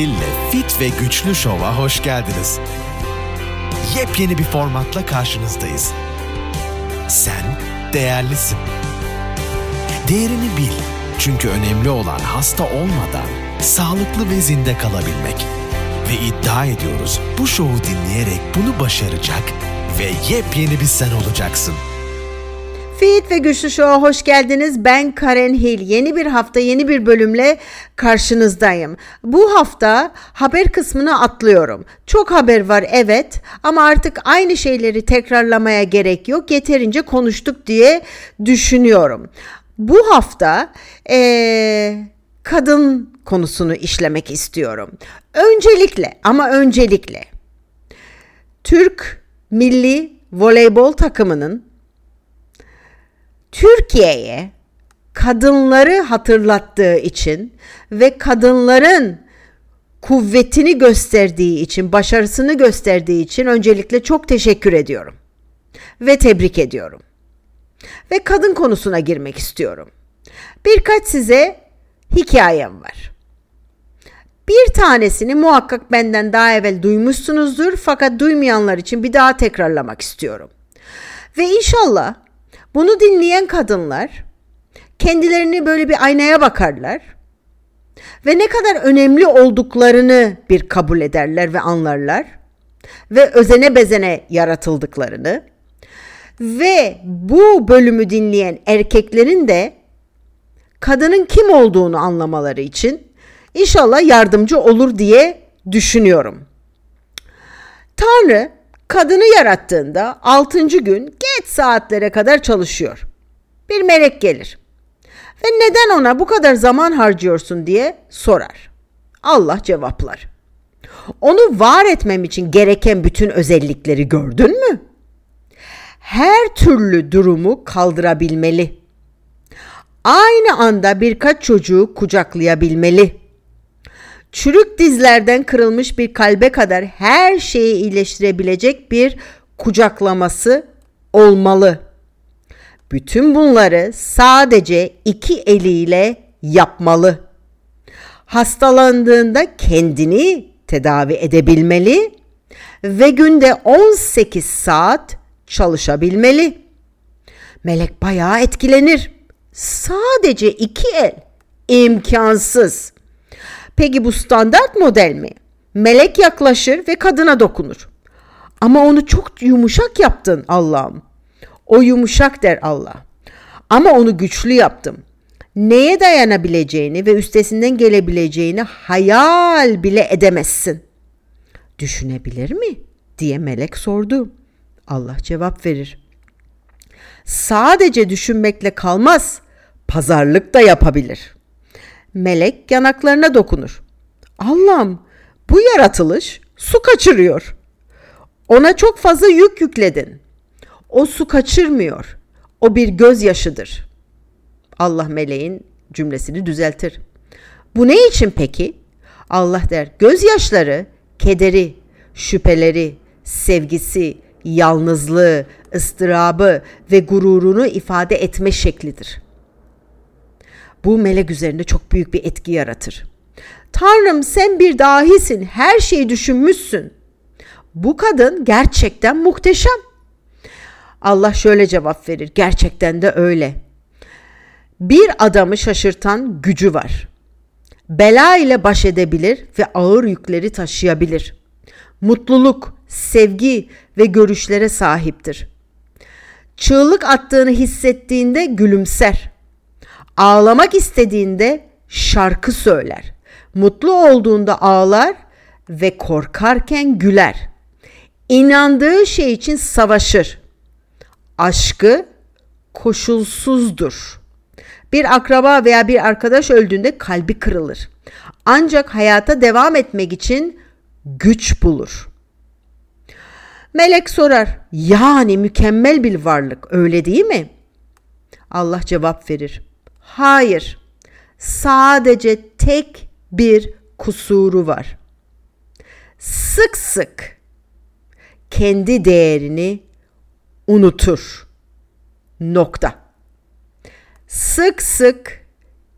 Hil'le Fit ve Güçlü Şov'a hoş geldiniz. Yepyeni bir formatla karşınızdayız. Sen değerlisin. Değerini bil. Çünkü önemli olan hasta olmadan sağlıklı ve zinde kalabilmek. Ve iddia ediyoruz bu şovu dinleyerek bunu başaracak ve yepyeni bir sen olacaksın. Fit ve Güçlü Show'a hoş geldiniz. Ben Karen Hill. Yeni bir hafta, yeni bir bölümle karşınızdayım. Bu hafta haber kısmını atlıyorum. Çok haber var evet ama artık aynı şeyleri tekrarlamaya gerek yok. Yeterince konuştuk diye düşünüyorum. Bu hafta ee, kadın konusunu işlemek istiyorum. Öncelikle ama öncelikle Türk milli voleybol takımının Türkiye'ye kadınları hatırlattığı için ve kadınların kuvvetini gösterdiği için, başarısını gösterdiği için öncelikle çok teşekkür ediyorum. Ve tebrik ediyorum. Ve kadın konusuna girmek istiyorum. Birkaç size hikayem var. Bir tanesini muhakkak benden daha evvel duymuşsunuzdur fakat duymayanlar için bir daha tekrarlamak istiyorum. Ve inşallah bunu dinleyen kadınlar kendilerini böyle bir aynaya bakarlar ve ne kadar önemli olduklarını bir kabul ederler ve anlarlar ve özene bezene yaratıldıklarını ve bu bölümü dinleyen erkeklerin de kadının kim olduğunu anlamaları için inşallah yardımcı olur diye düşünüyorum. Tanrı kadını yarattığında 6. gün geç saatlere kadar çalışıyor. Bir melek gelir ve neden ona bu kadar zaman harcıyorsun diye sorar. Allah cevaplar. Onu var etmem için gereken bütün özellikleri gördün mü? Her türlü durumu kaldırabilmeli. Aynı anda birkaç çocuğu kucaklayabilmeli çürük dizlerden kırılmış bir kalbe kadar her şeyi iyileştirebilecek bir kucaklaması olmalı. Bütün bunları sadece iki eliyle yapmalı. Hastalandığında kendini tedavi edebilmeli ve günde 18 saat çalışabilmeli. Melek bayağı etkilenir. Sadece iki el imkansız. Peki bu standart model mi? Melek yaklaşır ve kadına dokunur. Ama onu çok yumuşak yaptın Allah'ım. O yumuşak der Allah. Ama onu güçlü yaptım. Neye dayanabileceğini ve üstesinden gelebileceğini hayal bile edemezsin. Düşünebilir mi? diye melek sordu. Allah cevap verir. Sadece düşünmekle kalmaz, pazarlık da yapabilir.'' melek yanaklarına dokunur. Allah'ım bu yaratılış su kaçırıyor. Ona çok fazla yük yükledin. O su kaçırmıyor. O bir gözyaşıdır. Allah meleğin cümlesini düzeltir. Bu ne için peki? Allah der gözyaşları, kederi, şüpheleri, sevgisi, yalnızlığı, ıstırabı ve gururunu ifade etme şeklidir.'' bu melek üzerinde çok büyük bir etki yaratır. Tanrım sen bir dahisin, her şeyi düşünmüşsün. Bu kadın gerçekten muhteşem. Allah şöyle cevap verir. Gerçekten de öyle. Bir adamı şaşırtan gücü var. Bela ile baş edebilir ve ağır yükleri taşıyabilir. Mutluluk, sevgi ve görüşlere sahiptir. Çığlık attığını hissettiğinde gülümser. Ağlamak istediğinde şarkı söyler. Mutlu olduğunda ağlar ve korkarken güler. İnandığı şey için savaşır. Aşkı koşulsuzdur. Bir akraba veya bir arkadaş öldüğünde kalbi kırılır. Ancak hayata devam etmek için güç bulur. Melek sorar, yani mükemmel bir varlık öyle değil mi? Allah cevap verir. Hayır. Sadece tek bir kusuru var. Sık sık kendi değerini unutur. Nokta. Sık sık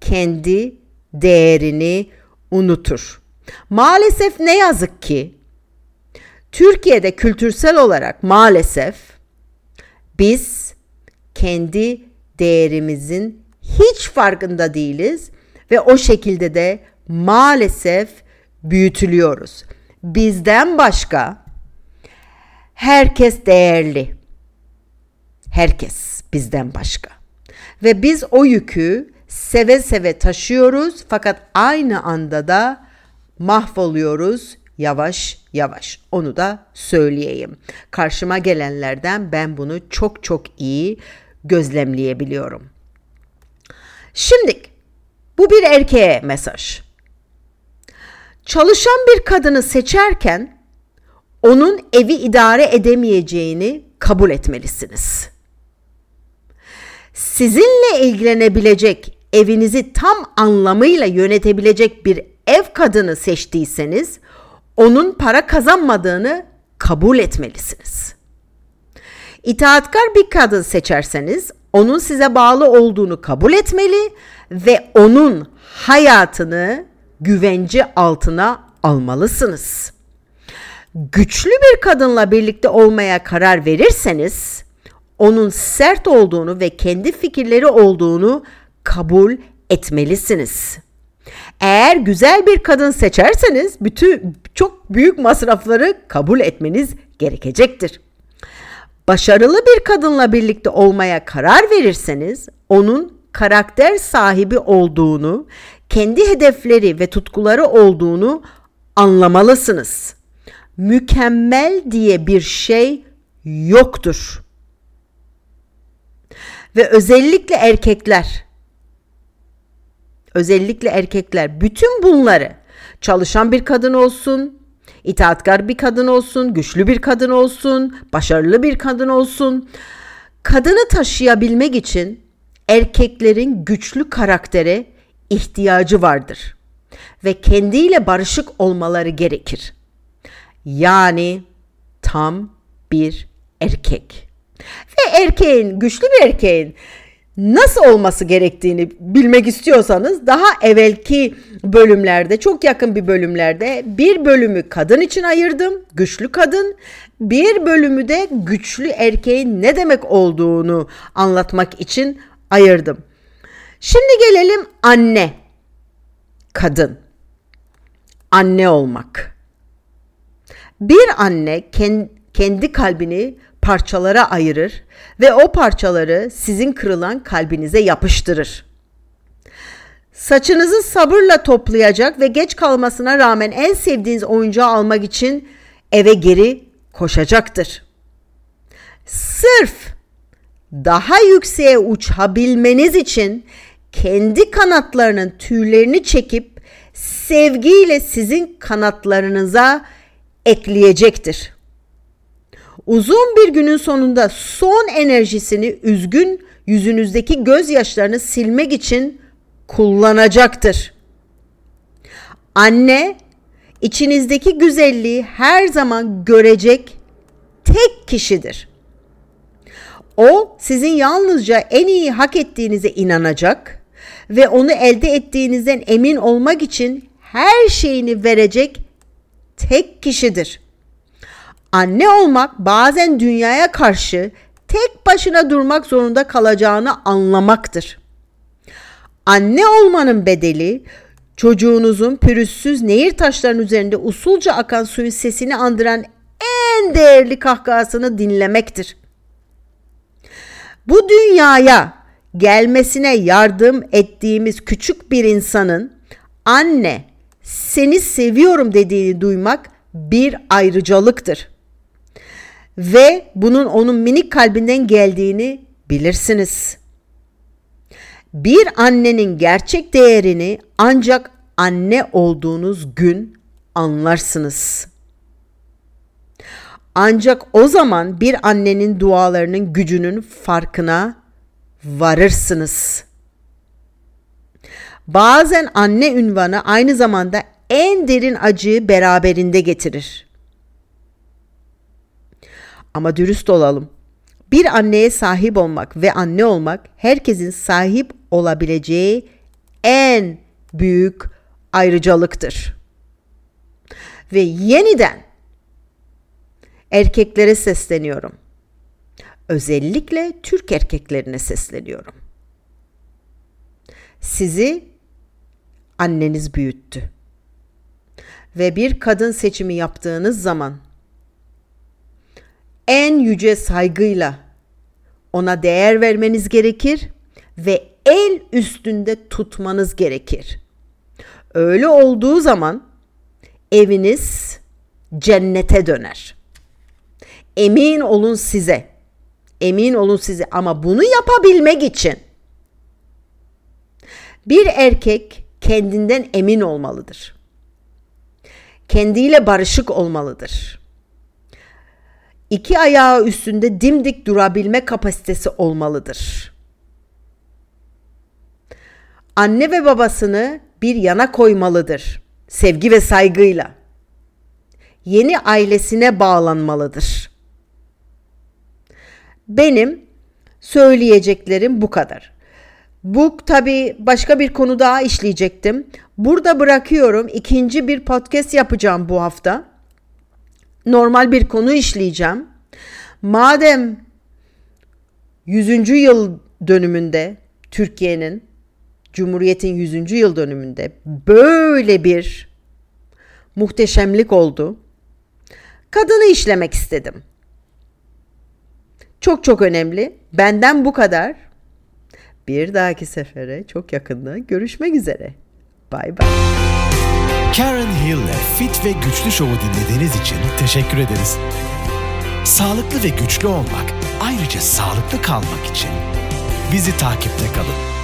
kendi değerini unutur. Maalesef ne yazık ki Türkiye'de kültürsel olarak maalesef biz kendi değerimizin hiç farkında değiliz ve o şekilde de maalesef büyütülüyoruz. Bizden başka herkes değerli. Herkes bizden başka. Ve biz o yükü seve seve taşıyoruz fakat aynı anda da mahvoluyoruz yavaş yavaş. Onu da söyleyeyim. Karşıma gelenlerden ben bunu çok çok iyi gözlemleyebiliyorum. Şimdi bu bir erkeğe mesaj. Çalışan bir kadını seçerken onun evi idare edemeyeceğini kabul etmelisiniz. Sizinle ilgilenebilecek, evinizi tam anlamıyla yönetebilecek bir ev kadını seçtiyseniz onun para kazanmadığını kabul etmelisiniz. İtaatkar bir kadın seçerseniz onun size bağlı olduğunu kabul etmeli ve onun hayatını güvence altına almalısınız. Güçlü bir kadınla birlikte olmaya karar verirseniz onun sert olduğunu ve kendi fikirleri olduğunu kabul etmelisiniz. Eğer güzel bir kadın seçerseniz bütün çok büyük masrafları kabul etmeniz gerekecektir. Başarılı bir kadınla birlikte olmaya karar verirseniz onun karakter sahibi olduğunu, kendi hedefleri ve tutkuları olduğunu anlamalısınız. Mükemmel diye bir şey yoktur. Ve özellikle erkekler özellikle erkekler bütün bunları çalışan bir kadın olsun, itaatkar bir kadın olsun, güçlü bir kadın olsun, başarılı bir kadın olsun. Kadını taşıyabilmek için erkeklerin güçlü karaktere ihtiyacı vardır ve kendiyle barışık olmaları gerekir. Yani tam bir erkek. Ve erkeğin, güçlü bir erkeğin nasıl olması gerektiğini bilmek istiyorsanız daha evvelki bölümlerde çok yakın bir bölümlerde bir bölümü kadın için ayırdım. Güçlü kadın. Bir bölümü de güçlü erkeğin ne demek olduğunu anlatmak için ayırdım. Şimdi gelelim anne. Kadın. Anne olmak. Bir anne kendi kalbini parçalara ayırır ve o parçaları sizin kırılan kalbinize yapıştırır. Saçınızı sabırla toplayacak ve geç kalmasına rağmen en sevdiğiniz oyuncağı almak için eve geri koşacaktır. Sırf daha yükseğe uçabilmeniz için kendi kanatlarının tüylerini çekip sevgiyle sizin kanatlarınıza ekleyecektir. Uzun bir günün sonunda son enerjisini üzgün yüzünüzdeki gözyaşlarını silmek için kullanacaktır. Anne içinizdeki güzelliği her zaman görecek tek kişidir. O sizin yalnızca en iyi hak ettiğinize inanacak ve onu elde ettiğinizden emin olmak için her şeyini verecek tek kişidir. Anne olmak bazen dünyaya karşı tek başına durmak zorunda kalacağını anlamaktır. Anne olmanın bedeli çocuğunuzun pürüzsüz nehir taşlarının üzerinde usulca akan suyun sesini andıran en değerli kahkahasını dinlemektir. Bu dünyaya gelmesine yardım ettiğimiz küçük bir insanın anne seni seviyorum dediğini duymak bir ayrıcalıktır ve bunun onun minik kalbinden geldiğini bilirsiniz. Bir annenin gerçek değerini ancak anne olduğunuz gün anlarsınız. Ancak o zaman bir annenin dualarının gücünün farkına varırsınız. Bazen anne ünvanı aynı zamanda en derin acıyı beraberinde getirir. Ama dürüst olalım. Bir anneye sahip olmak ve anne olmak herkesin sahip olabileceği en büyük ayrıcalıktır. Ve yeniden erkeklere sesleniyorum. Özellikle Türk erkeklerine sesleniyorum. Sizi anneniz büyüttü. Ve bir kadın seçimi yaptığınız zaman en yüce saygıyla ona değer vermeniz gerekir ve el üstünde tutmanız gerekir. Öyle olduğu zaman eviniz cennete döner. Emin olun size. Emin olun size ama bunu yapabilmek için bir erkek kendinden emin olmalıdır. Kendiyle barışık olmalıdır. İki ayağı üstünde dimdik durabilme kapasitesi olmalıdır. Anne ve babasını bir yana koymalıdır. Sevgi ve saygıyla. Yeni ailesine bağlanmalıdır. Benim söyleyeceklerim bu kadar. Bu tabi başka bir konu daha işleyecektim. Burada bırakıyorum. İkinci bir podcast yapacağım bu hafta. Normal bir konu işleyeceğim. Madem 100. yıl dönümünde Türkiye'nin Cumhuriyet'in 100. yıl dönümünde böyle bir muhteşemlik oldu. Kadını işlemek istedim. Çok çok önemli. Benden bu kadar. Bir dahaki sefere çok yakında görüşmek üzere. Bay bay. Karen Hill'le Fit ve Güçlü Show'u dinlediğiniz için teşekkür ederiz. Sağlıklı ve güçlü olmak, ayrıca sağlıklı kalmak için bizi takipte kalın.